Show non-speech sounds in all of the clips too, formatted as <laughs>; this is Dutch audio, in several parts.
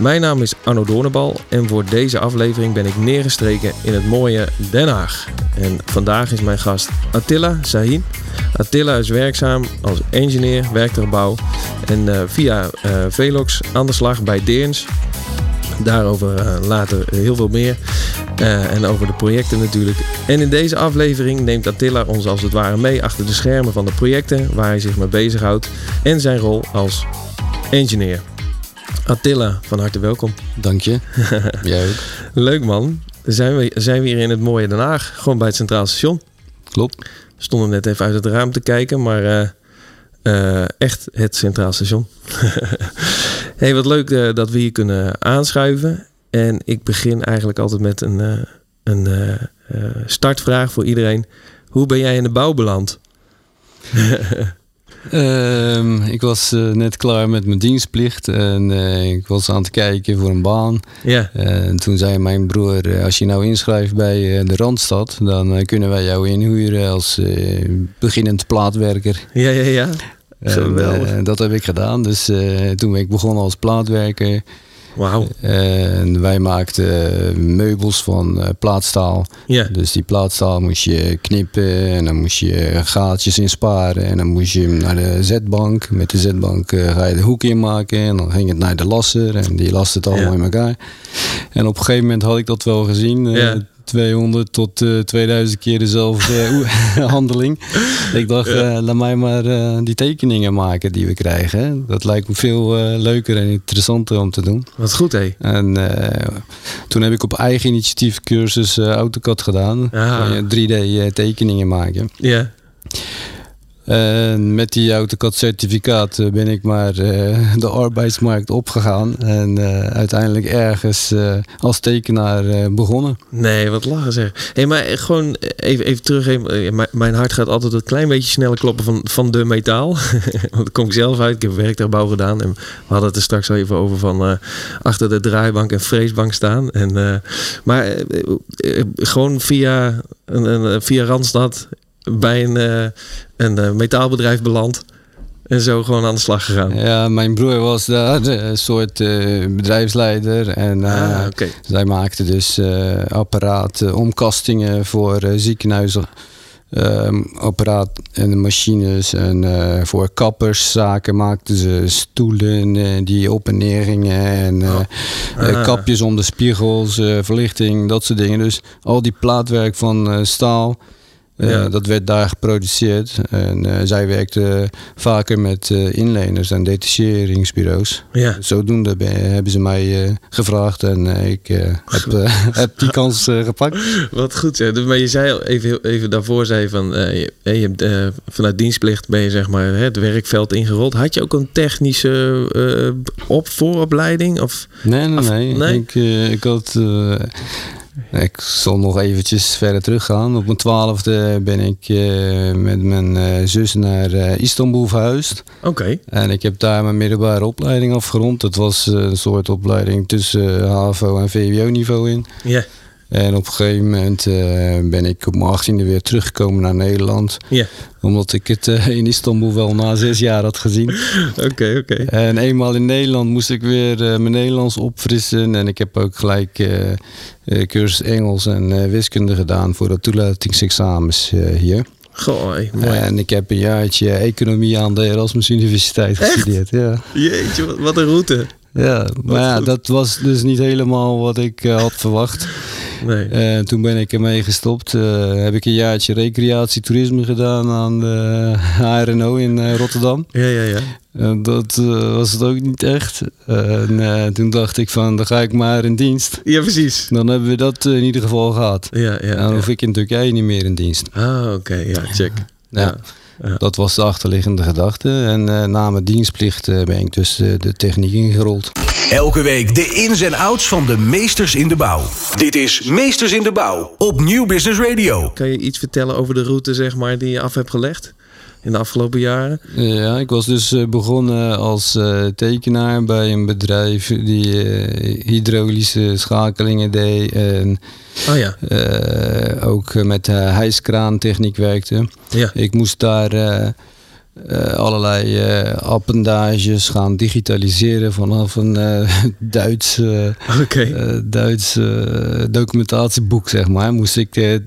Mijn naam is Arno Doornbal en voor deze aflevering ben ik neergestreken in het mooie Den Haag. En vandaag is mijn gast Attila Sahin. Attila is werkzaam als engineer, werktuigbouw en uh, via uh, Velox aan de slag bij Deerns. Daarover uh, later heel veel meer. En over de projecten natuurlijk. En in deze aflevering neemt Attila ons als het ware mee achter de schermen van de projecten waar hij zich mee bezighoudt en zijn rol als engineer. Attila, van harte welkom. Dank je. <laughs> Jij ook. Leuk man. Zijn we, zijn we hier in het mooie Den Haag, gewoon bij het Centraal Station. Klopt. We stonden net even uit het raam te kijken, maar uh, uh, echt het Centraal Station. <laughs> hey, wat leuk uh, dat we hier kunnen aanschuiven. En ik begin eigenlijk altijd met een, een startvraag voor iedereen. Hoe ben jij in de bouw beland? <laughs> Um, ik was uh, net klaar met mijn dienstplicht en uh, ik was aan het kijken voor een baan. Ja. En toen zei mijn broer, uh, als je nou inschrijft bij de Randstad, dan kunnen wij jou inhuren als beginnend plaatwerker. Ja, ja, ja. En, dat heb ik gedaan. Dus toen ben ik begonnen als plaatwerker. Wauw. En wij maakten meubels van uh, plaatstaal. Ja. Dus die plaatstaal moest je knippen en dan moest je gaatjes insparen. En dan moest je hem naar de zetbank. Met de zetbank uh, ga je de hoek inmaken en dan ging het naar de lasser. En die last het allemaal Ja. in elkaar. En op een gegeven moment had ik dat wel gezien. eh, Ja. 200 tot eh 2000 keer dezelfde oe- <laughs> handeling. Ik dacht, Ja. eh, laat mij maar eh, die tekeningen maken die we krijgen. Dat lijkt me veel eh, leuker en interessanter om te doen. Wat goed hé. En eh, toen heb ik op eigen initiatief cursus eh, AutoCAD gedaan. Ah. Waar je 3D eh, tekeningen maken. Ja. En met die AutoCAD certificaat eh, ben ik maar eh, <laughs> de arbeidsmarkt opgegaan. En eh, uiteindelijk ergens als tekenaar begonnen. Nee, wat lachen zeg. Hé, maar gewoon even, even terug. mijn- hart gaat altijd een klein beetje sneller kloppen van, van de metaal. <laughs> Want daar kom ik zelf uit. Ik heb werktuigbouw gedaan. En we hadden het er straks al even over van achter de draaibank en freesbank staan. En, maar gewoon via, via Randstad bij een, eh, een eh, metaalbedrijf beland. En zo gewoon aan de slag gegaan. Ja, mijn broer was daar een soort eh, bedrijfsleider. En eh, ah, zij maakte dus eh apparaten, omkastingen voor eh, ziekenhuizen. Ehm, apparaat en machines en eh, voor kapperszaken maakten ze stoelen eh, die op en neer gingen en eh, eh, Ah. kapjes om de spiegels, eh, verlichting, dat soort dingen. Dus al die plaatwerk van eh, staal, eh, Ja. dat werd daar geproduceerd. En eh, zij werkte vaker met eh, inleners en detacheringsbureaus. Ja. Zodoende ben- hebben ze mij eh, gevraagd en eh, ik eh, heb, eh, <laughs> heb die kans eh, gepakt. Wat goed. Dus, Maar je zei al even, even daarvoor zei van eh, je, je hebt, eh, vanuit dienstplicht ben je zeg maar hè, het werkveld ingerold. Had je ook een technische eh, op vooropleiding of Nee, nee, nee. nee? Ik, eh, ik had. eh, ik zal nog eventjes verder teruggaan. Op mijn twaalfde ben ik eh, met mijn eh, zus naar eh, Istanbul verhuisd. Oké. En ik heb daar mijn middelbare opleiding afgerond. Dat was een soort opleiding tussen HAVO en VWO-niveau in. Ja. En op een gegeven moment eh, ben ik op mijn achttiende weer teruggekomen naar Nederland. Ja. Omdat ik het eh, in Istanbul wel na zes jaar had gezien. <laughs> Oké, oké. En eenmaal in Nederland moest ik weer eh, mijn Nederlands opfrissen. En ik heb ook gelijk cursus Engels en wiskunde gedaan voor de toelatingsexamens hier. Goh, hey, mooi. En ik heb een jaartje economie aan de Erasmus Universiteit Echt? gestudeerd. Ja. Jeetje, wat een route. Ja, maar ja, dat was dus niet helemaal wat ik eh, had verwacht. <laughs> Nee. En toen ben ik ermee gestopt. Eh, heb ik een jaartje recreatie toerisme gedaan aan de <laughs> HRNO in eh, Rotterdam. Ja, ja, ja. En dat eh, was het ook niet echt. En eh, toen dacht ik van, dan ga ik maar in dienst. Ja, precies. Dan hebben we dat eh, in ieder geval gehad. Ja, ja. En dan ja. hoef ik in Turkije niet meer in dienst. Ah, oké. Ja, check. Ja. ja. Dat was de achterliggende gedachte. En uh, na mijn dienstplicht uh, ben ik dus uh, de techniek ingerold. Elke week de ins en outs van de meesters in de bouw. Dit is Meesters in de Bouw op Nieuw Business Radio. Kan je iets vertellen over de route zeg maar, die je af hebt gelegd? In de afgelopen jaren? Ja, ik was dus begonnen als uh, tekenaar bij een bedrijf die uh, hydraulische schakelingen deed. En oh ja. uh, ook met hijskraantechniek werkte. Ja. Ik moest daar allerlei appendages gaan digitaliseren vanaf een <laughs> Duits, okay. Duits documentatieboek, zeg maar. Moest ik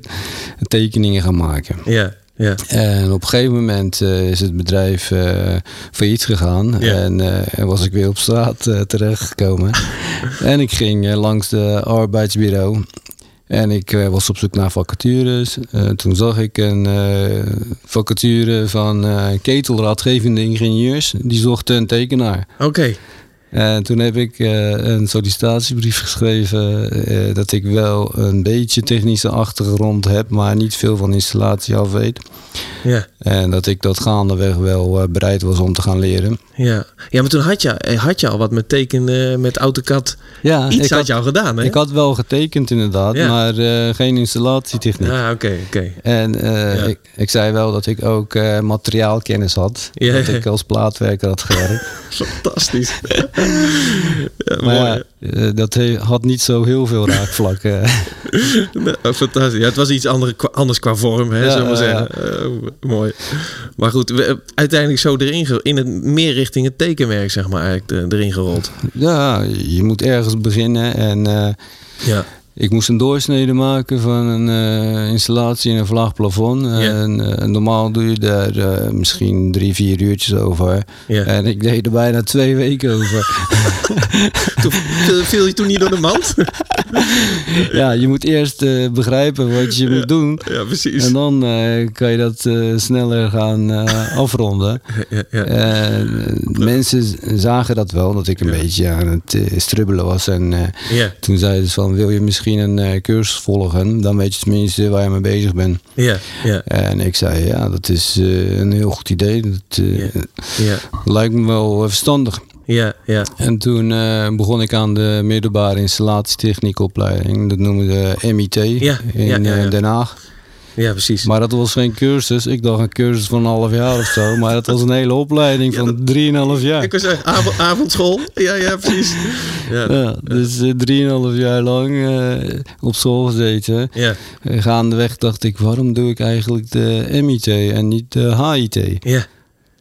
tekeningen gaan maken. Ja. Ja. En op een gegeven moment uh, is het bedrijf uh, failliet gegaan. Ja. En uh, was ik weer op straat terechtgekomen. <laughs> en ik ging langs de arbeidsbureau. En ik was op zoek naar vacatures. toen zag ik een vacature van ketelraadgevende ingenieurs. Die zochten een tekenaar. Oké. En toen heb ik uh, een sollicitatiebrief geschreven uh, dat ik wel een beetje technische achtergrond heb, maar niet veel van installatie af weet. Ja. En dat ik dat gaandeweg wel uh, bereid was om te gaan leren. Ja, ja maar toen had je, had je al wat met tekenen met AutoCAD. Ja, Iets ik had je al gedaan, hè? Ik had wel getekend inderdaad, Ja. maar geen installatietechniek. Ah, oké, oké. En Ja. ik, ik zei wel dat ik ook materiaalkennis had. Ja, dat ik als plaatwerker had gewerkt. <laughs> Fantastisch. <laughs> ja, maar mooi. eh, dat he- had niet zo heel veel raakvlakken. <laughs> <laughs> Oh, fantastisch. Ja, het was iets andere, anders qua vorm, hè, Ja, zullen we zeggen. Eh, mooi. Maar goed, we, uiteindelijk zo erin, in het, meer richting het tekenwerk, zeg maar, eigenlijk erin gerold. Ja, je moet ergens beginnen. En eh, Ja. Ik moest een doorsnede maken van een eh, installatie in een vlaag plafond. En eh, normaal doe je daar eh, misschien drie, vier uurtjes over. En ik deed er bijna twee weken over. <laughs> Toen, viel- je toen niet door de mand? <laughs> ja, je moet eerst begrijpen wat je moet doen. ja, precies. En dan kan je dat sneller gaan afronden. <laughs> ja, ja. En mensen zagen dat wel, dat ik een beetje aan het strubbelen was. En ja, toen zeiden ze van, wil je misschien een eh, cursus volgen? Dan weet je tenminste waar je mee bezig bent. ja, ja, En ik zei, ja, dat is eh, een heel goed idee. Dat eh, Ja. lijkt me wel verstandig. ja, ja. En toen begon ik aan de middelbare installatietechniekopleiding. Dat noemen we MIT Ja, in ja, ja, ja. Den Haag. Ja, precies. Maar dat was geen cursus. Ik dacht een cursus van een half jaar of zo. Maar het was een hele opleiding van drieënhalf jaar. Ik was zeggen, avond, <laughs> avondschool. Ja, ja, precies. Ja, Ja, dus eh, drieënhalf jaar lang eh, op school gezeten. ja, Eh, gaandeweg dacht ik, waarom doe ik eigenlijk de MIT en niet de HIT? Ik ja,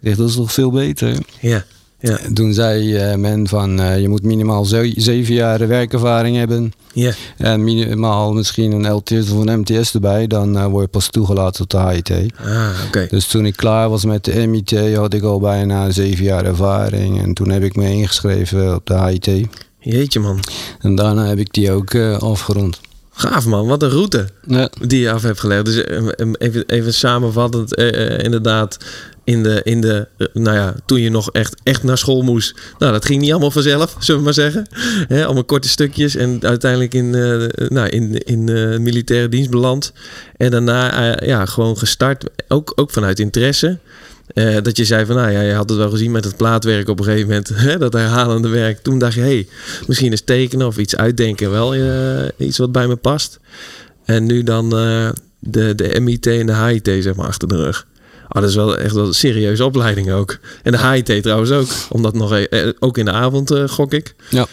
dacht, dat is toch veel beter? ja, ja, Toen zei eh, men van, eh, je moet minimaal ze- zeven jaar werkervaring hebben. ja. En minimaal misschien een LTS of een MTS erbij. Dan eh, word je pas toegelaten tot de HIT. Ah, oké. Dus toen ik klaar was met de MIT had ik al bijna zeven jaar ervaring. En toen heb ik me ingeschreven op de HIT. Jeetje, man. En daarna heb ik die ook afgerond. Gaaf, man. Wat een route Ja. die je af hebt gelegd. Dus even, even samenvattend, inderdaad, in de, in de, eh, nou ja, toen je nog echt, echt naar school moest. Nou, dat ging niet allemaal vanzelf, zullen we maar zeggen. Hè, allemaal korte stukjes en uiteindelijk in, eh, nou, in, in militaire dienst beland. En daarna, ja, gewoon gestart, ook, ook vanuit interesse. Dat je zei van, nou ja, je had het wel gezien met het plaatwerk op een gegeven moment, <laughs> dat herhalende werk. Toen dacht je, hey, misschien is tekenen of iets uitdenken wel iets wat bij me past. En nu dan de, de MIT en de HIT zeg maar achter de rug. Oh, dat is wel echt wel een serieuze opleiding ook. En de HIT trouwens ook, omdat nog e- eh, ook in de avond eh, gok ik. Ja.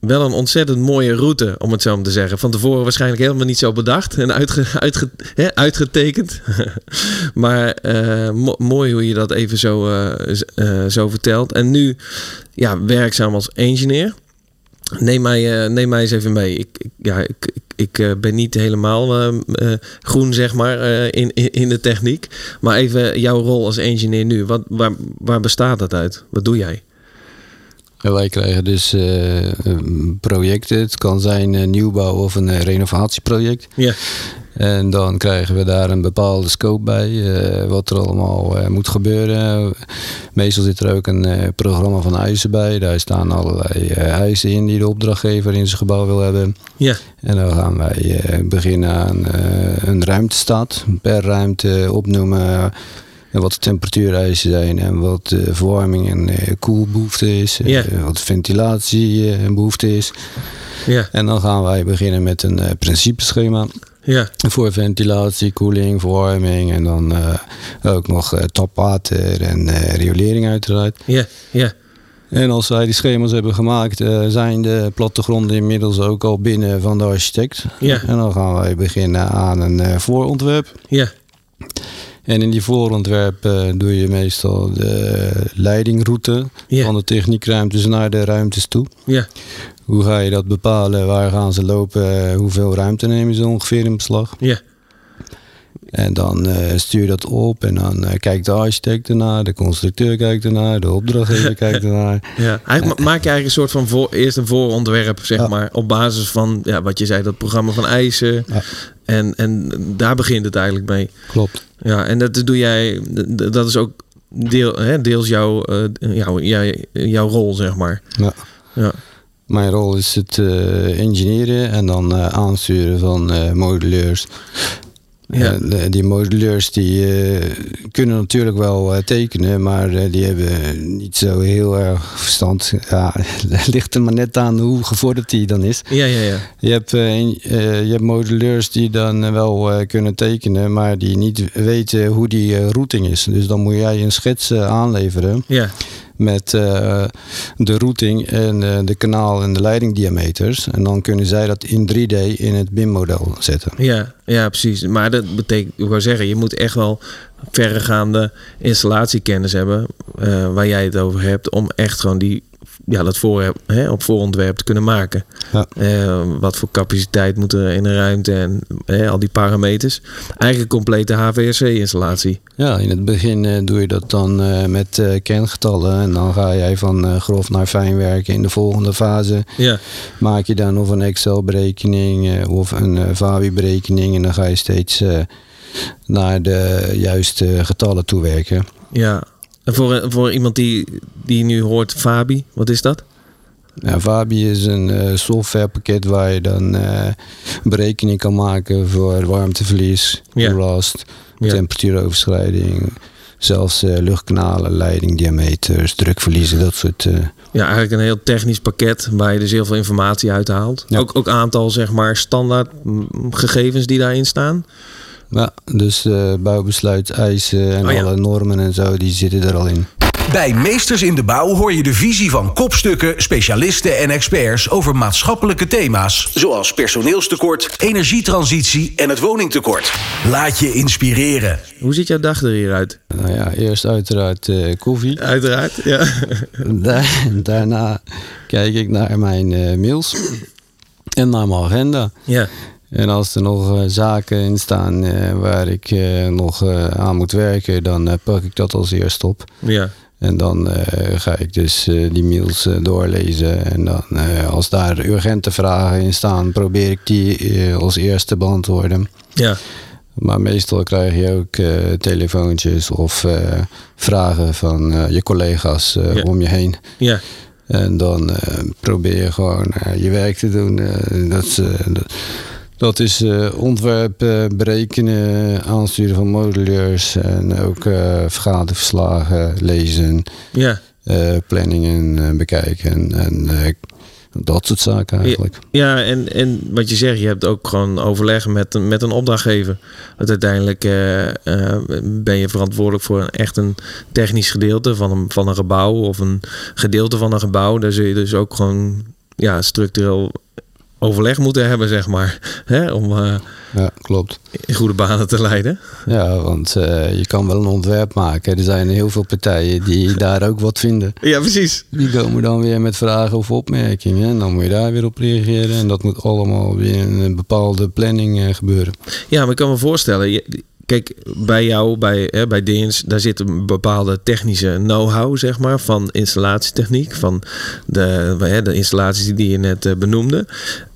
Wel een ontzettend mooie route, om het zo maar te zeggen. Van tevoren waarschijnlijk helemaal niet zo bedacht en uitge, uitge, hè, uitgetekend. <laughs> maar eh, mo- mooi hoe je dat even zo, eh, eh, zo vertelt. En nu ja, werkzaam als engineer. Neem mij, eh, neem mij eens even mee. Ik, ik, ja, ik, ik, eh, ben niet helemaal eh, eh, groen, zeg maar, eh, in, in, de techniek. Maar even jouw rol als engineer nu. Wat, waar, waar bestaat dat uit? Wat doe jij? En wij krijgen dus projecten. Het kan zijn een nieuwbouw of een renovatieproject. Ja, En dan krijgen we daar een bepaalde scope bij, eh, wat er allemaal eh, moet gebeuren. Meestal zit er ook een eh, programma van eisen bij. Daar staan allerlei eisen in die de opdrachtgever in zijn gebouw wil hebben. ja, En dan gaan wij beginnen aan een ruimtestad. Per ruimte opnoemen En wat de temperatuureisen zijn en wat de verwarming en koelbehoefte is. Ja. Wat de ventilatie en behoefte is. Ja. En dan gaan wij beginnen met een principeschema. Ja. Voor ventilatie, koeling, verwarming en dan ook nog tapwater en riolering uiteraard. Ja, ja. En als wij die schema's hebben gemaakt, uh, zijn de plattegronden inmiddels ook al binnen van de architect. Ja. En dan gaan wij beginnen aan een uh, voorontwerp. Ja. En in die voorontwerp uh, doe je meestal de leidingroute ja. van de techniekruimtes naar de ruimtes toe. Ja. Hoe ga je dat bepalen? Waar gaan ze lopen? Hoeveel ruimte nemen ze ongeveer in beslag? Ja. En dan uh, stuur je dat op en dan uh, kijkt de architect ernaar, de constructeur kijkt ernaar, de opdrachtgever <laughs> kijkt ernaar. Ja, eigenlijk maak je eigenlijk een soort van voor, eerst een voorontwerp, zeg Ja. maar, op basis van ja, wat je zei, dat programma van eisen. Ja. En, en daar begint het eigenlijk mee. Klopt. Ja, en dat doe jij, dat is ook deel, hè, deels jouw, uh, jouw, jouw, jouw rol, zeg maar. Ja. Ja. Mijn rol is het uh, engineeren en dan uh, aansturen van uh, moduleurs. Ja. Die moduleurs die uh, kunnen natuurlijk wel uh, tekenen, maar die hebben niet zo heel erg verstand. Ja, <laughs> het ligt er maar net aan hoe gevorderd die dan is. Ja, ja, ja. Je hebt, je hebt moduleurs die dan wel kunnen tekenen, maar die niet weten hoe die routing is. Dus dan moet jij een schets aanleveren. Ja met uh, de routing en uh, de kanaal en de leidingdiameters. En dan kunnen zij dat in 3D in het BIM-model zetten. Ja, ja, precies. Maar dat betekent, ik wou zeggen, je moet echt wel verregaande installatiekennis hebben, uh, waar jij het over hebt, om echt gewoon die, ja, dat voor, hè, op voorontwerp te kunnen maken. Ja. Uh, wat voor capaciteit moet er in een ruimte en hè, al die parameters. Eigenlijk een complete HVAC-installatie. Ja, in het begin uh, doe je dat dan uh, met kengetallen. En dan ga jij van grof naar fijn werken. In de volgende fase ja. maak je dan of een Excel-berekening of een Vawi-berekening. En dan ga je steeds naar de juiste getallen toewerken. Ja, en voor, voor iemand die, die nu hoort Fabi, wat is dat? Ja, Fabi is een uh, softwarepakket waar je dan uh, berekening kan maken voor warmteverlies, Ja. temperatuuroverschrijding, zelfs uh, luchtkanalen, leidingdiameters, drukverliezen, dat soort. Ja, eigenlijk een heel technisch pakket waar je dus heel veel informatie uit haalt. Ja. Ook, ook aantal zeg maar standaard mm, gegevens die daarin staan. ja, dus uh, bouwbesluit, eisen en Oh ja. alle normen en zo, die zitten er al in. Bij Meesters in de Bouw hoor je de visie van kopstukken, specialisten en experts over maatschappelijke thema's. Zoals personeelstekort, energietransitie en het woningtekort. Laat je inspireren. Hoe ziet jouw dag er hier uit? Nou ja, eerst uiteraard eh, koffie. Uiteraard, ja. <laughs> Daar- daarna kijk ik naar mijn eh, mails en naar mijn agenda. Ja, En als er nog eh, zaken in staan eh, waar ik eh, nog eh, aan moet werken, dan pak ik dat als eerst op. ja, En dan eh, ga ik dus eh, die mails eh, doorlezen. En dan, als daar urgente vragen in staan, probeer ik die als eerste te beantwoorden. ja. Maar meestal krijg je ook telefoontjes of vragen van je collega's Ja. om je heen. ja. En dan probeer je gewoon je werk te doen. Dat, is, dat, is eh, ontwerp, eh, berekenen, aansturen van moduleurs en ook eh vergaderverslagen lezen, ja. eh, planningen bekijken en dat soort zaken eigenlijk. Ja, en, en wat je zegt, je hebt ook gewoon overleg met een, met een opdrachtgever. Want uiteindelijk ben je verantwoordelijk voor een, echt een technisch gedeelte van een, van een gebouw of een gedeelte van een gebouw. Daar zul je dus ook gewoon ja, structureel overleg moeten hebben, zeg maar. Hè? Om eh, Ja, klopt. in goede banen te leiden. Ja, want eh, je kan wel een ontwerp maken. Er zijn heel veel partijen die <laughs> daar ook wat vinden. Ja, precies. Die komen dan weer met vragen of opmerkingen. En dan moet je daar weer op reageren. En dat moet allemaal weer in een bepaalde planning eh, gebeuren. Ja, maar ik kan me voorstellen. je- Kijk, bij jou, bij, hè, bij Deens, daar zit een bepaalde technische know-how, zeg maar, van installatietechniek, van de, hè, de installaties die je net eh, benoemde.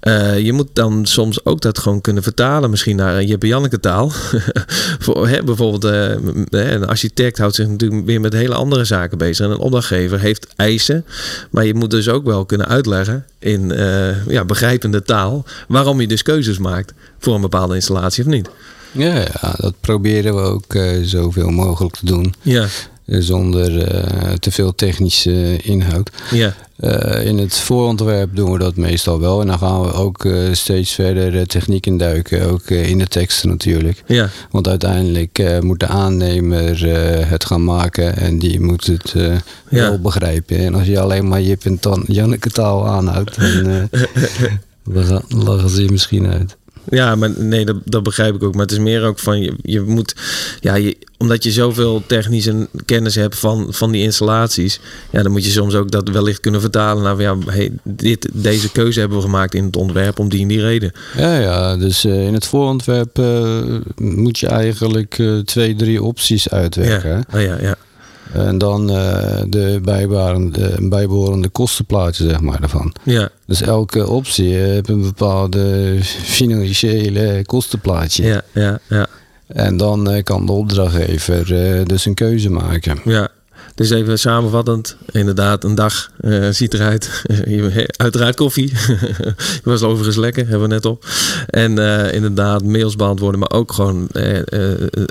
Eh, je moet dan soms ook dat gewoon kunnen vertalen, misschien naar een Jeppe taal. <laughs> Voor, hè, bijvoorbeeld, eh, hè, een architect houdt zich natuurlijk weer met hele andere zaken bezig. En een opdrachtgever heeft eisen, maar je moet dus ook wel kunnen uitleggen in eh, ja, begrijpende taal waarom je dus keuzes maakt voor een bepaalde installatie of niet. Ja, ja dat proberen we ook uh, zoveel mogelijk te doen. Ja. zonder te veel technische inhoud. Ja. in het voorontwerp doen we dat meestal wel. En dan gaan we ook steeds verder de techniek induiken. Ook in de teksten natuurlijk. Ja. Want uiteindelijk moet de aannemer het gaan maken. En die moet het ja. wel begrijpen. En als je alleen maar Jip en Tan Janneke taal aanhoudt... dan <laughs> lachen ze je misschien uit. Ja, maar nee, dat, dat begrijp ik ook. Maar het is meer ook van je, je moet, ja, je, omdat je zoveel technische kennis hebt van, van die installaties, ja, dan moet je soms ook dat wellicht kunnen vertalen naar, ja, hey, dit, deze keuze hebben we gemaakt in het ontwerp om die en die reden. Ja, ja, dus uh, in het voorontwerp uh, moet je eigenlijk uh, twee, drie opties uitwerken. Ja, oh, ja, ja. En dan uh, de bijbehorende, bijbehorende kostenplaatje, zeg maar, daarvan. Ja. Dus elke optie heeft een bepaalde financiële kostenplaatje. Ja, ja, ja. En dan uh, kan de opdrachtgever uh, dus een keuze maken. Ja. Dus even samenvattend, inderdaad, een dag uh, ziet eruit. <laughs> Uiteraard koffie. <laughs> Was overigens lekker, hebben we net op. En uh, inderdaad, mails beantwoorden, maar ook gewoon uh,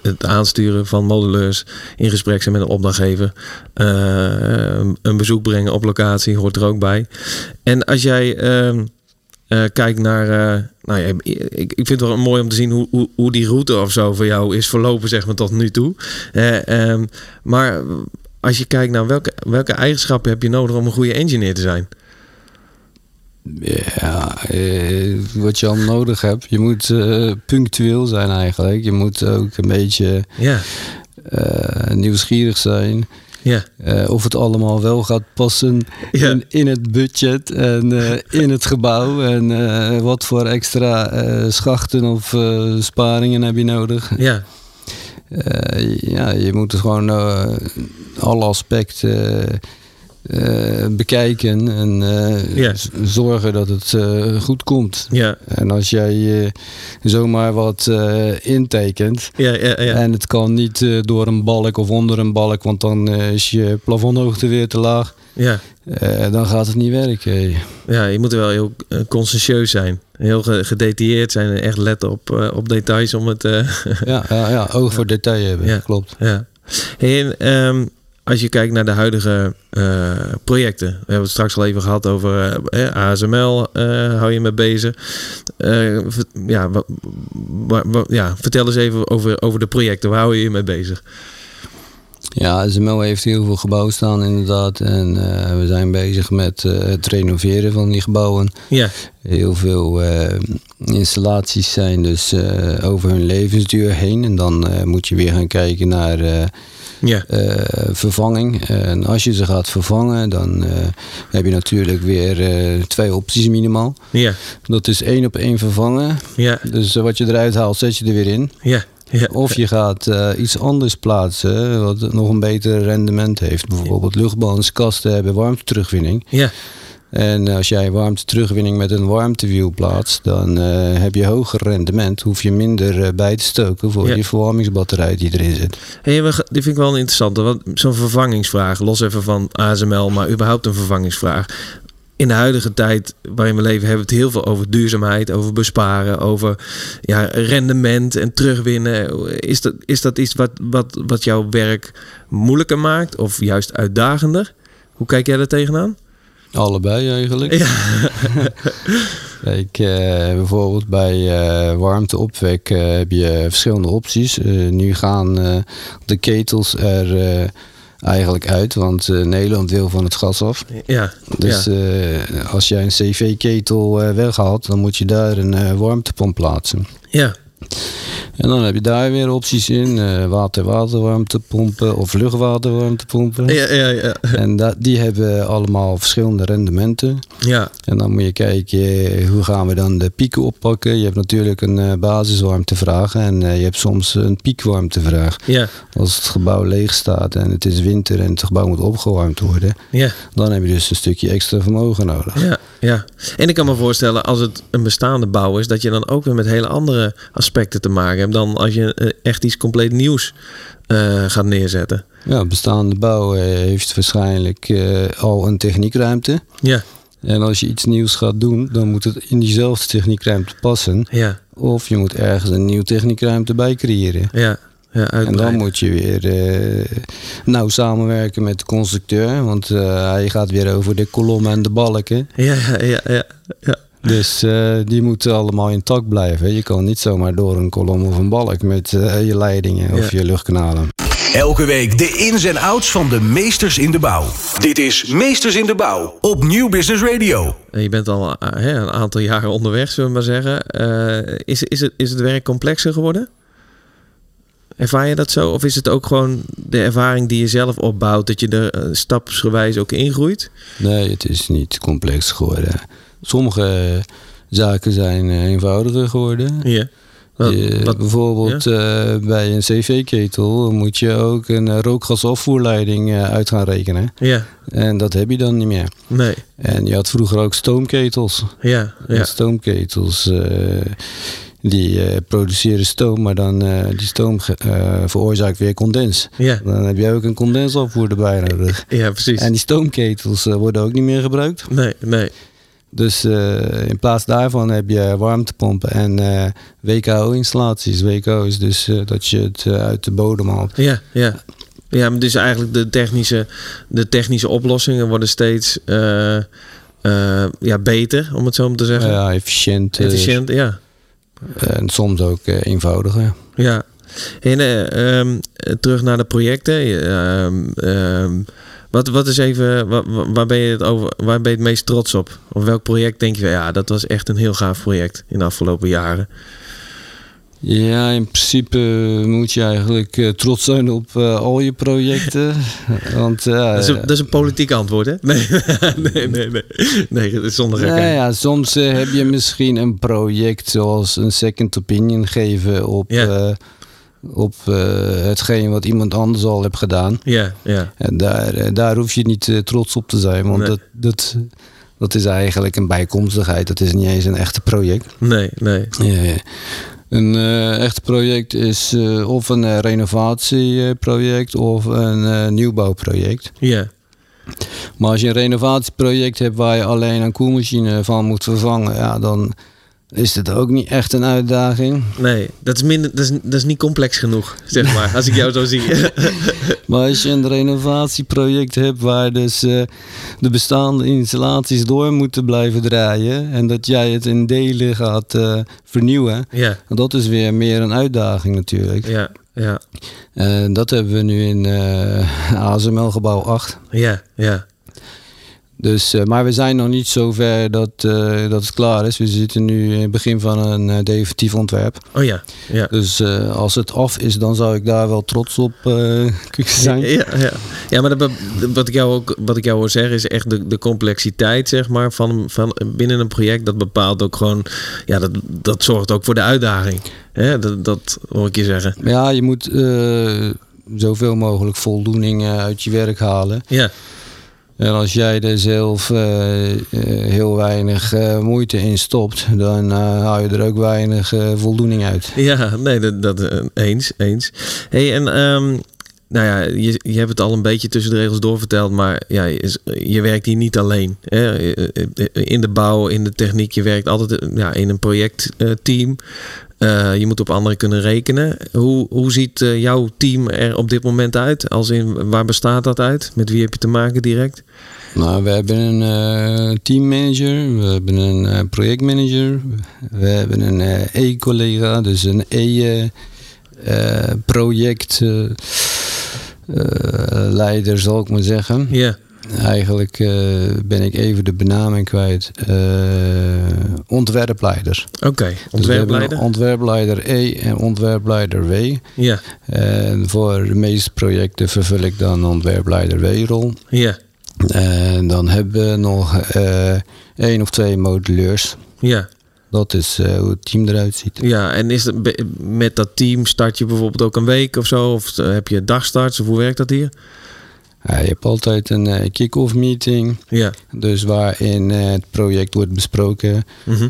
het aansturen van moduleurs in gesprek zijn met een opdrachtgever. een bezoek brengen op locatie hoort er ook bij. En als jij. Ehm, kijk naar. Nou ja, ik, ik vind het wel mooi om te zien hoe, hoe, hoe, die route of zo voor jou is verlopen, zeg maar, tot nu toe. Uh, maar als je kijkt naar welke, welke eigenschappen heb je nodig om een goede engineer te zijn? Ja, eh, wat je al nodig hebt. Je moet uh, punctueel zijn eigenlijk. Je moet ook een beetje ja. uh, nieuwsgierig zijn. Ja. Uh, of het allemaal wel gaat passen Ja. in, in het budget en in het gebouw. En wat voor extra schachten of sparingen heb je nodig. Ja. Ja, je moet gewoon alle aspecten uh, bekijken en ja. zorgen dat het goed komt. Ja. En als jij zomaar wat intekent ja, ja, ja. en het kan niet door een balk of onder een balk, want dan is je plafondhoogte weer te laag. Ja. dan gaat het niet werken. Ja, je moet wel heel conscientieus zijn heel gedetailleerd zijn en echt letten op, op details om het. <laughs> Ja, ja, ja, oog voor detail hebben. Ja, klopt. Ja. En, um, als je kijkt naar de huidige uh, projecten, we hebben het straks al even gehad over ASML, hou je mee bezig. ja, ja, vertel eens even over, over de projecten, waar hou je je mee bezig? Ja, SML heeft heel veel gebouwen staan inderdaad. En we zijn bezig met het renoveren van die gebouwen. Ja. Heel veel installaties zijn dus over hun levensduur heen. En dan moet je weer gaan kijken naar ja. vervanging. En als je ze gaat vervangen, dan heb je natuurlijk weer twee opties minimaal. Ja. Dat is één op één vervangen. Ja. Dus wat je eruit haalt, zet je er weer in. Ja. Ja. Of je gaat uh, iets anders plaatsen wat nog een beter rendement heeft. Bijvoorbeeld luchtbalanskasten hebben warmte terugwinning. Ja. En als jij warmte terugwinning met een warmtewiel plaatst, dan uh, heb je hoger rendement. Hoef je minder uh, bij te stoken voor Ja. die verwarmingsbatterij die erin zit. Hey, die vind ik wel een interessante. Want zo'n vervangingsvraag, los even van ASML, maar überhaupt een vervangingsvraag. In de huidige tijd waarin we leven hebben we het heel veel over duurzaamheid, over besparen, over ja, rendement en terugwinnen. Is dat, is dat iets wat, wat, wat jouw werk moeilijker maakt of juist uitdagender? Hoe kijk jij daar tegenaan? Allebei eigenlijk. Ja. <laughs> Kijk, uh, bijvoorbeeld bij uh, warmteopwek uh, heb je verschillende opties. nu gaan de ketels er eigenlijk uit, want Nederland wil van het gas af. Ja. Dus ja. als jij een CV-ketel weghaalt, dan moet je daar een warmtepomp plaatsen. Ja. En dan heb je daar weer opties in. Uh, Water-waterwarmtepompen of luchtwaterwarmtepompen. Ja, ja, ja. En dat, die hebben allemaal verschillende rendementen. Ja. En dan moet je kijken, hoe gaan we dan de pieken oppakken. Je hebt natuurlijk een uh, basiswarmtevraag en uh, je hebt soms een piekwarmtevraag. Ja. Als het gebouw leeg staat en het is winter en het gebouw moet opgewarmd worden. Ja. Dan heb je dus een stukje extra vermogen nodig. Ja, ja. En ik kan me voorstellen, als het een bestaande bouw is, dat je dan ook weer met hele andere aspecten te maken hebt dan als je echt iets compleet nieuws uh, gaat neerzetten. Ja, bestaande bouw heeft waarschijnlijk uh, al een techniekruimte. Ja. En als je iets nieuws gaat doen, dan moet het in diezelfde techniekruimte passen. Ja, Of je moet ergens een nieuw techniekruimte bij creëren. ja, ja En dan moet je weer eh, nauw samenwerken met de constructeur. Want eh, hij gaat weer over de kolommen en de balken. Ja, ja, ja, ja, ja. Dus eh, die moeten allemaal intact blijven. Je kan niet zomaar door een kolom of een balk met eh, je leidingen of Ja. je luchtkanalen. Elke week de ins en outs van de meesters in de bouw. Dit is Meesters in de Bouw op Nieuw Business Radio. En Je bent al eh, hè, een aantal jaren onderweg, zullen we maar zeggen. Eh, is, is, het, is het werk complexer geworden? Ervaar je dat zo? Of is het ook gewoon de ervaring die je zelf opbouwt, dat je er stapsgewijs ook ingroeit? Nee, het is niet complex geworden. Sommige zaken zijn eh, eenvoudiger geworden. Ja. Wat, Je- wat, bijvoorbeeld eh, bij een cv-ketel moet je ook een eh, rookgasafvoerleiding eh, uit gaan rekenen. ja, En dat heb je dan niet meer. nee. En je had vroeger ook stoomketels. Ja, ja, Stoomketels eh, die eh, produceren stoom, maar dan eh, die stoom eh, veroorzaakt weer condens. ja, Dan heb je ook een condensafvoer erbij nodig. ja, precies. En die stoomketels eh, worden ook niet meer gebruikt. Nee, nee. Dus eh, in plaats daarvan heb je warmtepompen en eh, WKO-installaties. WKO is dus eh, dat je het uit de bodem haalt. Ja, ja. Ja, maar dus eigenlijk de technische, de technische oplossingen worden steeds ja, beter, om het zo maar te zeggen. Ja, efficiënt. Efficiënt, ja. en soms ook eenvoudiger. Ja. En eh, ehm, eh, terug naar de projecten. Je, ehm, ehm, wat, wat is even, wa- wa- waar, ben je het over, waar ben je het meest trots op? Of welk project denk je, ja, dat was echt een heel gaaf project in de afgelopen jaren? Ja, in principe moet je eigenlijk eh, trots zijn op eh, al je projecten. <laughs> Want Dat is, een, dat is een politiek antwoord, hè? <laughs> Nee, nee, nee. Nee, nee zonder Nou gekheid. ja, soms eh, heb je misschien een project zoals een second opinion geven op, Ja. Op eh, hetgeen wat iemand anders al heeft gedaan. Ja, ja. En daar, eh, daar hoef je niet eh, trots op te zijn, want Nee. dat, dat, dat is eigenlijk een bijkomstigheid. Dat is niet eens een echte project. Nee, nee. Ja, een eh, echt project is of een renovatieproject of een nieuwbouwproject. Ja, Maar als je een renovatieproject hebt waar je alleen een koelmachine van moet vervangen, ja, dan is het ook niet echt een uitdaging. nee. Dat is, minder, dat, is, dat is niet complex genoeg, zeg maar, als ik jou zo zie. <laughs> Maar als je een renovatieproject hebt waar dus eh, de bestaande installaties door moeten blijven draaien en dat jij het in delen gaat eh, vernieuwen, ja, dat is weer meer een uitdaging natuurlijk. ja, ja, En dat hebben we nu in <laughs> ASML gebouw 8. ja, ja. Dus, eh, maar we zijn nog niet zo ver dat, eh, dat het klaar is. We zitten nu in het begin van een eh, definitief ontwerp. Oh ja, ja. Dus als het af is, dan zou ik daar wel trots op <laughs> kunnen zijn. Ja, ja. ja maar dat, wat, ik jou ook, wat ik jou hoor zeggen is echt de, de complexiteit zeg maar, van, van binnen een project. Dat bepaalt ook gewoon, ja, dat, dat zorgt ook voor de uitdaging. Hè? Dat, dat hoor ik je zeggen. Ja, je moet zoveel mogelijk voldoening uit je werk halen. Ja, En als jij er zelf eh, eh, heel weinig eh, moeite in stopt, dan eh, haal je er ook weinig voldoening uit. ja nee, dat, dat eens, eens. hey, en ehm, nou ja, je, je hebt het al een beetje tussen de regels doorverteld, maar ja, je, je werkt hier niet alleen. Hè? In de bouw, in de techniek, je werkt altijd ja, in een projectteam. Eh, je moet op anderen kunnen rekenen. Hoe, hoe ziet eh, jouw team er op dit moment uit? Als in, waar bestaat dat uit? Met wie heb je te maken direct? Nou, we hebben een eh, teammanager, we hebben een projectmanager, we hebben een E-collega, dus een E-projectleider zal ik maar zeggen. Ja, Eigenlijk eh, ben ik even de benaming kwijt. Eh, ontwerpleider. oké. Dus Ontwerpleider? een ontwerpleider E en ontwerpleider W. Ja, En voor de meeste projecten vervul ik dan ontwerpleider W-rol. ja, En dan hebben we nog eh één of twee moduleurs. ja. Dat is hoe het team eruit ziet. Ja, en is met dat team start je bijvoorbeeld ook een week of zo? Of heb je dagstarts? Of hoe werkt dat hier? Ja, je hebt altijd een eh, kick-off meeting. Ja. Dus waarin eh, het project wordt besproken. Mhm.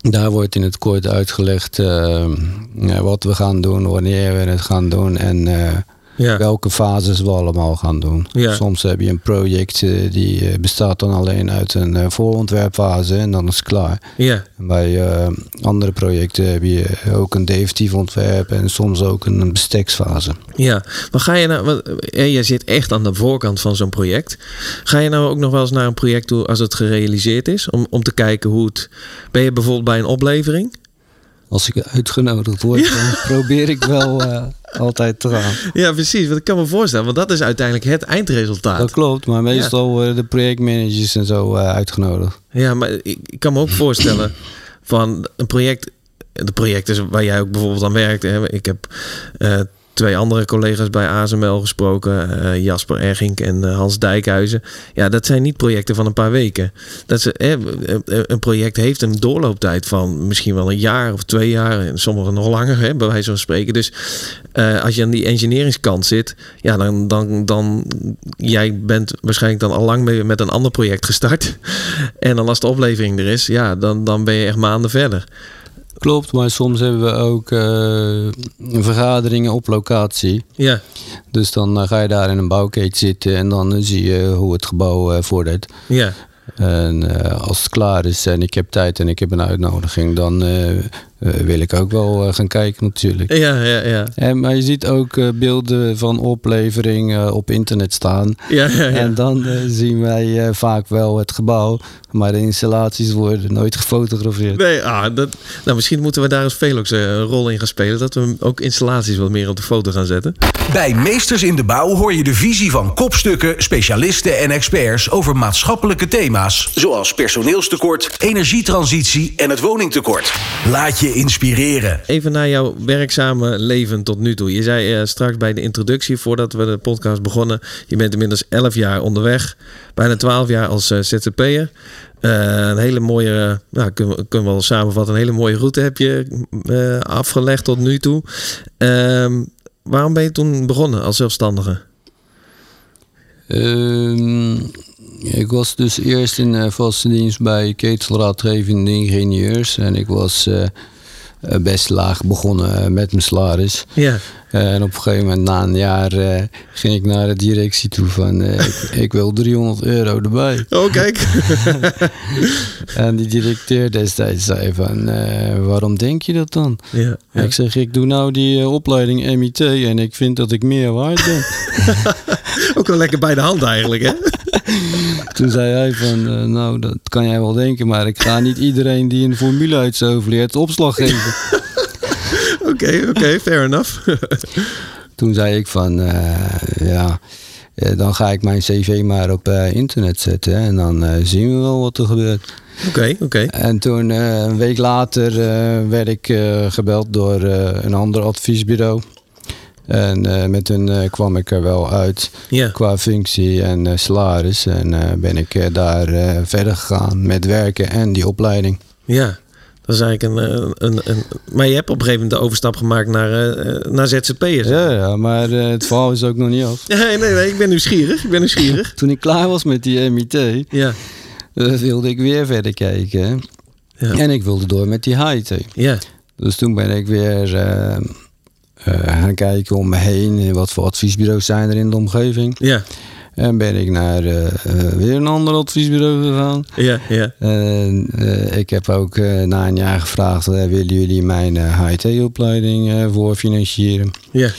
Daar wordt in het kort uitgelegd eh, wat we gaan doen, wanneer we het gaan doen en Ja. welke fases we allemaal gaan doen. Ja. Soms heb je een project eh, die eh, bestaat dan alleen uit een eh, voorontwerpfase en dan is het klaar. Ja, En bij andere projecten heb je ook een definitief ontwerp en soms ook een besteksfase. ja. Maar ga je nou, want, jij zit echt aan de voorkant van zo'n project. Ga je nou ook nog wel eens naar een project toe als het gerealiseerd is? Om, om te kijken hoe het. Ben je bijvoorbeeld bij een oplevering? Als ik uitgenodigd word, dan probeer ik wel eh, altijd te gaan. Ja, precies. Want ik kan me voorstellen, want dat is uiteindelijk het eindresultaat. Dat klopt, maar meestal worden de projectmanagers en zo eh, uitgenodigd. Ja, maar ik, ik kan me ook voorstellen van een project. De projecten waar jij ook bijvoorbeeld aan werkt. Hè. Ik heb eh, twee andere collega's bij ASML gesproken. eh, Jasper Ergink en eh, Hans Dijkhuizen. Ja, dat zijn niet projecten van een paar weken. Dat ze, hè, een project heeft een doorlooptijd van misschien wel een jaar of twee jaar. En sommigen nog langer, hè, bij wijze van spreken. Dus eh, als je aan die engineeringskant zit, ja, dan, dan, dan jij bent waarschijnlijk dan al lang mee met een ander project gestart. <laughs> En dan als de oplevering er is, ja, dan, dan ben je echt maanden verder. Klopt, maar soms hebben we ook eh, vergaderingen op locatie. Ja, Dus dan eh, ga je daar in een bouwketen zitten en dan eh, zie je hoe het gebouw vordert. ja, En als het klaar is en ik heb tijd en ik heb een uitnodiging, dan wil ik ook wel gaan kijken natuurlijk. ja, ja. ja. En, maar je ziet ook beelden van oplevering op internet staan. Ja, ja, ja. En dan zien wij vaak wel het gebouw, maar de installaties worden nooit gefotografeerd. Nee, ah, dat, nou, misschien moeten we daar als Velox een rol in gaan spelen. Dat we ook installaties wat meer op de foto gaan zetten. Bij Meesters in de Bouw hoor je de visie van kopstukken, specialisten en experts over maatschappelijke thema's. Zoals personeelstekort, energietransitie en het woningtekort. Laat je inspireren. Even naar jouw werkzame leven tot nu toe. Je zei uh, straks bij de introductie, voordat we de podcast begonnen, je bent inmiddels 11 jaar onderweg. Bijna 12 jaar als uh, ZZP'er. Uh, een hele mooie, nou, kunnen we, kunnen we wel samenvatten, een hele mooie route heb je uh, afgelegd tot nu toe. Uh, waarom ben je toen begonnen als zelfstandige? Um, ik was dus eerst in uh, vaste dienst bij ketelraadgevende ingenieurs en ik was uh, best laag begonnen met mijn salaris. Ja. En op een gegeven moment, na een jaar, uh, ging ik naar de directie toe van... Uh, ik, ik, wil 300 euro erbij. <laughs> Oh, kijk. <laughs> en die directeur destijds zei van... Waarom denk je dat dan? Ja, ja. Ik zeg, ik doe nou die opleiding MIT en ik vind dat ik meer waard ben. <laughs> Ook wel lekker bij de hand eigenlijk, hè? Toen zei hij van, nou, dat kan jij wel denken... maar ik ga niet iedereen die een formule uit leert opslag geven. Oké, oké, okay, fair enough. <laughs> Toen zei ik van, uh, ja, dan ga ik mijn cv maar op uh, internet zetten en dan uh, zien we wel wat er gebeurt. Oké, okay, oké. Okay. En toen, een week later, werd ik gebeld door een ander adviesbureau. En met hun kwam ik er wel uit yeah. qua functie en salaris. En ben ik daar verder gegaan met werken en die opleiding. Ja, dat is eigenlijk een, een, een, Maar je hebt op een gegeven moment de overstap gemaakt naar, uh, naar ZZP'ers. Ja, ja, maar uh, het verhaal is ook nog niet af. Nee, nee, nee, ik ben nieuwsgierig. Ik ben nieuwsgierig. <laughs> Toen ik klaar was met die MIT, ja. uh, wilde ik weer verder kijken. Ja. En ik wilde door met die HIT. Ja. Dus toen ben ik weer eh, gaan kijken om me heen. Wat voor adviesbureaus zijn er in de omgeving. Ja. En ben ik naar uh, uh, weer een ander adviesbureau gegaan. Ja, ja. En uh, ik heb ook na een jaar gevraagd: willen jullie mijn HIT-opleiding voor financieren? Ja.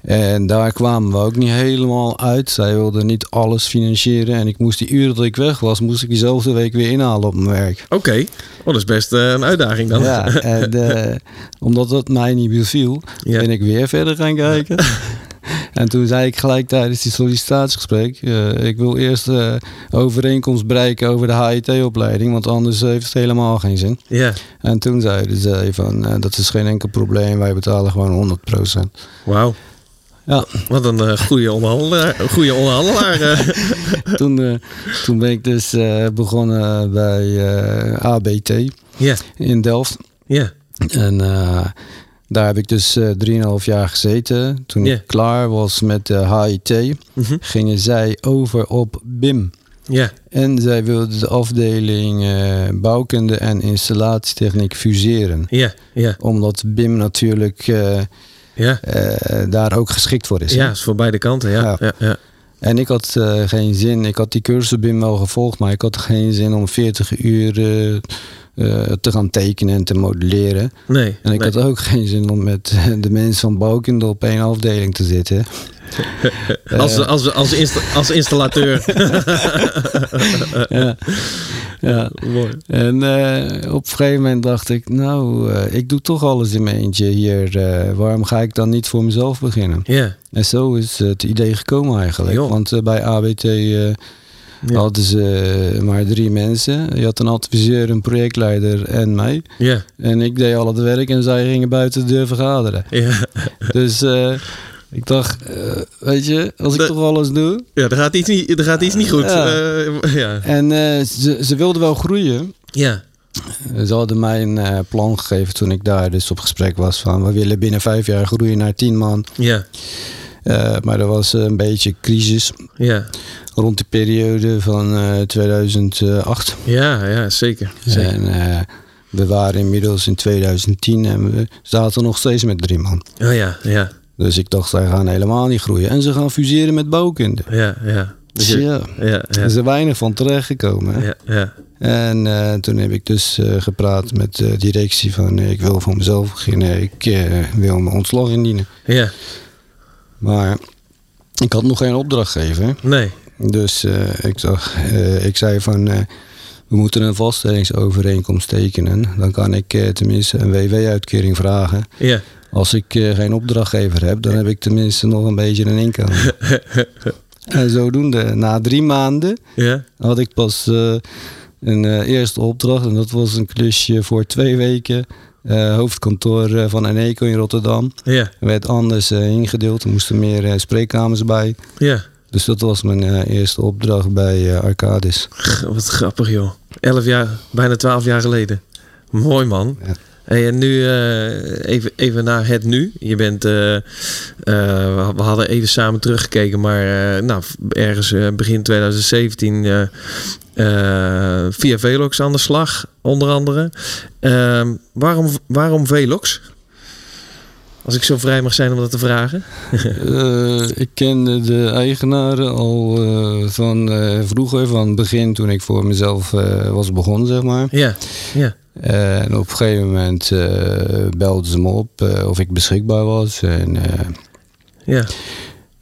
En daar kwamen we ook niet helemaal uit. Zij wilden niet alles financieren. En ik moest die uren dat ik weg was, moest ik diezelfde week weer inhalen op mijn werk. Oké, okay. oh, dat is best een uitdaging dan. Ja, <laughs> en omdat dat mij niet beviel, ja. ben ik weer verder gaan kijken. <laughs> En toen zei ik gelijk tijdens die sollicitatiegesprek: uh, ik wil eerst uh, overeenkomst bereiken over de HIT-opleiding, want anders heeft het helemaal geen zin. Ja. En toen zeiden ze van uh, dat is geen enkel probleem, wij betalen gewoon 100%. Wauw. Ja. Wat een uh, goede onderhandelaar. Goede onderhandelaar. <laughs> toen, toen ben ik dus begonnen bij ABT in Delft. Ja. En daar heb ik dus uh, 3,5 jaar gezeten. Toen Yeah. ik klaar was met de HIT, Mhm. gingen zij over op BIM. Ja. En zij wilden de afdeling eh, bouwkunde en installatietechniek fuseren. Ja. Ja. Omdat BIM natuurlijk eh, eh, daar ook geschikt voor is. Ja, is voor beide kanten. Ja. Ja. Ja. En ik had eh, geen zin, ik had die cursus BIM wel gevolgd, maar ik had geen zin om 40 uur eh, te gaan tekenen en te modelleren. Nee. En ik nee. had ook geen zin om met <laughs> de mensen van Bouwkunde op één afdeling te zitten. <laughs> als, als, als, insta- als installateur. <laughs> ja. ja. Mooi. En eh, op een gegeven moment dacht ik, nou, eh, ik doe toch alles in mijn eentje hier. waarom ga ik dan niet voor mezelf beginnen? Ja. En zo is het idee gekomen eigenlijk. Joh. Want bij ABT Ja. hadden ze eh, maar drie mensen. Je had een adviseur, een projectleider en mij. Ja. En ik deed al het werk en zij gingen buiten de deur vergaderen. Ja. <laughs> Dus eh, ik dacht, eh, weet je, als ik De- toch alles doe. Ja, er gaat iets niet, er gaat iets niet goed. Ja. Ja. En ze, ze wilden wel groeien. Ja. Ze hadden mij een plan gegeven toen ik daar dus op gesprek was van we willen binnen vijf jaar groeien naar tien man. Ja. Maar er was een beetje crisis Ja. Rond de periode van eh, 2008. Ja, ja, zeker. zeker. En eh, we waren inmiddels in 2010 en we zaten nog steeds met drie man. Oh ja, ja, Dus ik dacht, zij gaan helemaal niet groeien. En ze gaan fuseren met bouwkunde. ja, ja. Dus Dus je- ja, ja, er ja, is er weinig van terechtgekomen. ja, ja. En eh, toen heb ik dus eh, gepraat met de directie van eh, ik wil voor mezelf beginnen. Ik eh, wil mijn ontslag indienen. Ja, Maar ik had nog geen opdrachtgever. nee. Dus eh, ik, dacht, eh, ik zei van eh, we moeten een vaststellingsovereenkomst tekenen. Dan kan ik eh, tenminste een WW-uitkering vragen. Ja, Als ik eh, geen opdrachtgever heb, dan heb ik tenminste nog een beetje een inkomen. <laughs> en zodoende, na drie maanden ja, had ik pas een eerste opdracht. En dat was een klusje voor twee weken. hoofdkantoor van Eneco in Rotterdam. ja, Er werd anders ingedeeld. Er moesten meer spreekkamers bij. ja. Dus dat was mijn eh, eerste opdracht bij eh, Arcadis. Wat grappig, joh. Elf jaar, bijna twaalf jaar geleden. Mooi, man. Ja. Hey, en nu eh, even, even naar het nu. Je bent, we hadden even samen teruggekeken, maar nou, ergens begin 2017 eh, eh, via Velox aan de slag, onder andere. Ehm, waarom, waarom Velox? Als ik zo vrij mag zijn om dat te vragen. <laughs> Eh, ik kende de eigenaren al eh, van eh, vroeger, van het begin toen ik voor mezelf was begonnen, zeg maar. Ja, ja, En op een gegeven moment belden ze me op of ik beschikbaar was. En ja,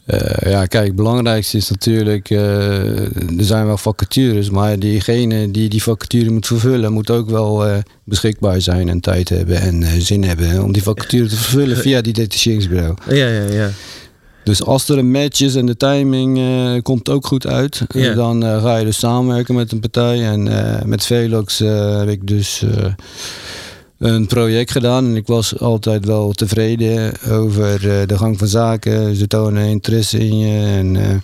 eh, ja, kijk, het belangrijkste is natuurlijk, eh, er zijn wel vacatures, maar diegene die die vacature moet vervullen, moet ook wel eh, beschikbaar zijn en tijd hebben en zin hebben hè, om die vacature te vervullen via die detacheringsbureau. ja, ja, ja. Dus als er een match is en de timing komt ook goed uit, Ja. dan ga je dus samenwerken met een partij. En met Velox heb ik dus een project gedaan. En ik was altijd wel tevreden over eh, de gang van zaken. Ze tonen interesse in je. En, eh,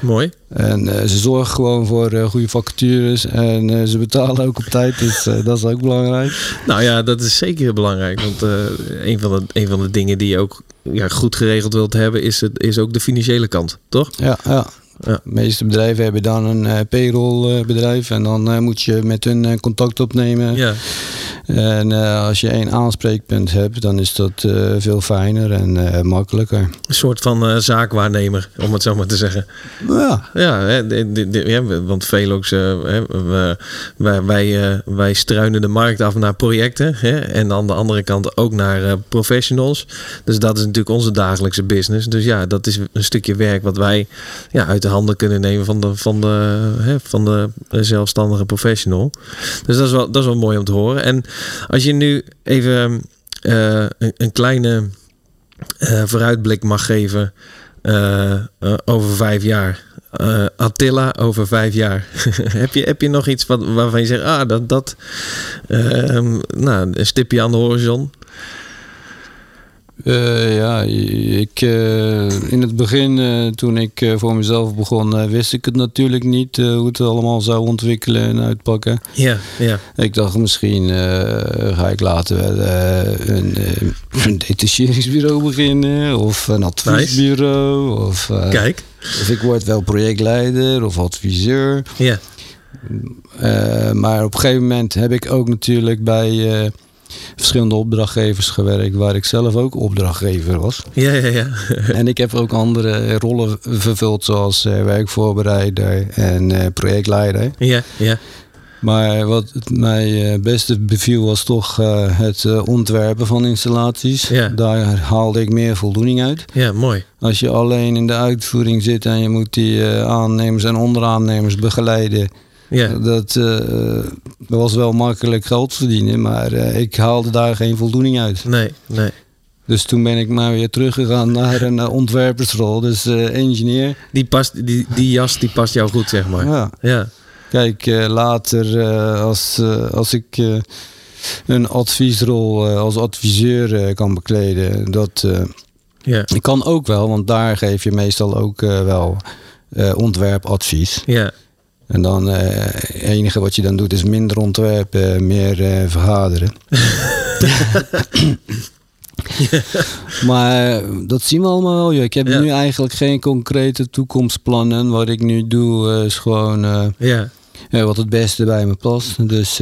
Mooi. en eh, ze zorgen gewoon voor goede vacatures. En ze betalen ook op tijd, dus dat is ook belangrijk. Nou ja, dat is zeker belangrijk. Want een, van de, een van de dingen die je ook ja, goed geregeld wilt hebben, is, het, is ook de financiële kant, toch? Ja, ja. Ja. De meeste bedrijven hebben dan een eh payroll-bedrijf. en dan eh, moet je met hun eh, contact opnemen. Ja, En als je één aanspreekpunt hebt, dan is dat veel fijner en makkelijker. een soort van zaakwaarnemer, om het zo maar te zeggen. Ja, Ja, hè, de- de- de- ja, want Velox, hè, wij, wij, wij struinen de markt af naar projecten. Hè, en aan de andere kant ook naar professionals. Dus dat is natuurlijk onze dagelijkse business. Dus ja, dat is een stukje werk wat wij ja, uit de handen kunnen nemen van de, van de, hè, van de zelfstandige professional. Dus dat is, wel, dat is wel mooi om te horen. En als je nu even eh, een, een kleine eh, vooruitblik mag geven eh, over vijf jaar. Attila over vijf jaar. <laughs> heb, je, heb je nog iets wat, waarvan je zegt, ah, dat, dat ehm, nou, een stipje aan de horizon. Eh, ja ik, eh, in het begin, eh, toen ik voor mezelf begon, wist ik het natuurlijk niet hoe het allemaal zou ontwikkelen en uitpakken. Ja, ja, Ik dacht misschien ga ik later wel een, een detacheringsbureau beginnen of een adviesbureau. Of, kijk. of ik word wel projectleider of adviseur. Ja, maar op een gegeven moment heb ik ook natuurlijk bij, verschillende opdrachtgevers gewerkt waar ik zelf ook opdrachtgever was. Ja, ja, ja. <laughs> en ik heb ook andere rollen vervuld zoals uh, werkvoorbereider en uh, projectleider. Ja, ja. Maar wat het mij uh, beste beviel was toch het ontwerpen van installaties. Ja. Daar haalde ik meer voldoening uit. Ja, mooi. Als je alleen in de uitvoering zit en je moet die aannemers en onderaannemers begeleiden ja. Dat, uh, was wel makkelijk geld verdienen, maar uh, ik haalde daar geen voldoening uit. Nee, nee. Dus toen ben ik maar weer teruggegaan naar een uh, ontwerpersrol, dus engineer. Die, past, die, die jas die past jou goed, zeg maar. Ja. ja. Kijk, later als, als ik een adviesrol als adviseur kan bekleden, dat... ja. Ik kan ook wel, want daar geef je meestal ook wel ontwerpadvies. Ja. En dan het uh, enige wat je dan doet is minder ontwerpen, meer uh, vergaderen. <laughs> Maar dat zien we allemaal wel. Ik heb Ja. nu eigenlijk geen concrete toekomstplannen. Wat ik nu doe eh, is gewoon eh, Ja. eh, wat het beste bij me past. Dus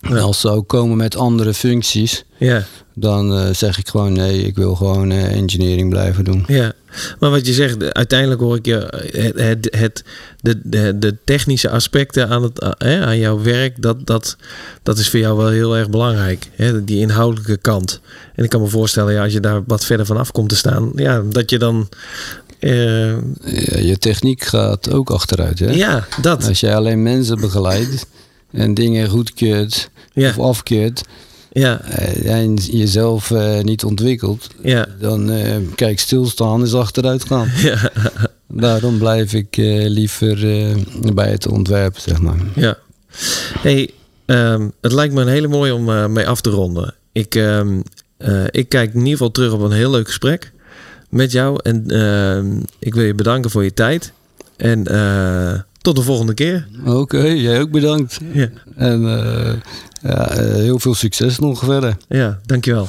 eh, als ze ook komen met andere functies, Ja. dan eh, zeg ik gewoon nee, ik wil gewoon eh, engineering blijven doen. Ja, maar wat je zegt, uiteindelijk hoor ik je het, het, het, de, de, de technische aspecten aan, het, hè, aan jouw werk, dat, dat, dat is voor jou wel heel erg belangrijk. Hè, die inhoudelijke kant. En ik kan me voorstellen, ja, als je daar wat verder vanaf komt te staan, ja, dat je dan. eh, Ja, je techniek gaat ook achteruit. Hè? ja, dat. Als jij alleen mensen begeleidt en dingen goedkeurt Ja, of afkeurt ja, eh, en jezelf eh, niet ontwikkelt, ja, dan eh, kijk, stilstaan is achteruit gaan. ja, <laughs> Daarom blijf ik liever bij het ontwerp, zeg maar. ja. Hey, ehm, het lijkt me een hele mooie om mee af te ronden. Ik, ehm, eh, ik kijk in ieder geval terug op een heel leuk gesprek met jou. En ehm, ik wil je bedanken voor je tijd. En tot de volgende keer. Oké, jij ook bedankt. Ja, En eh, ja, eh, heel veel succes nog verder. ja dankjewel.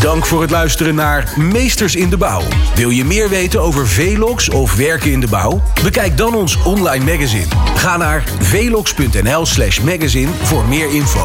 Dank voor het luisteren naar Meesters in de Bouw. Wil je meer weten over Velox of werken in de bouw? Bekijk dan ons online magazine. Ga naar velox.nl slash magazine voor meer info.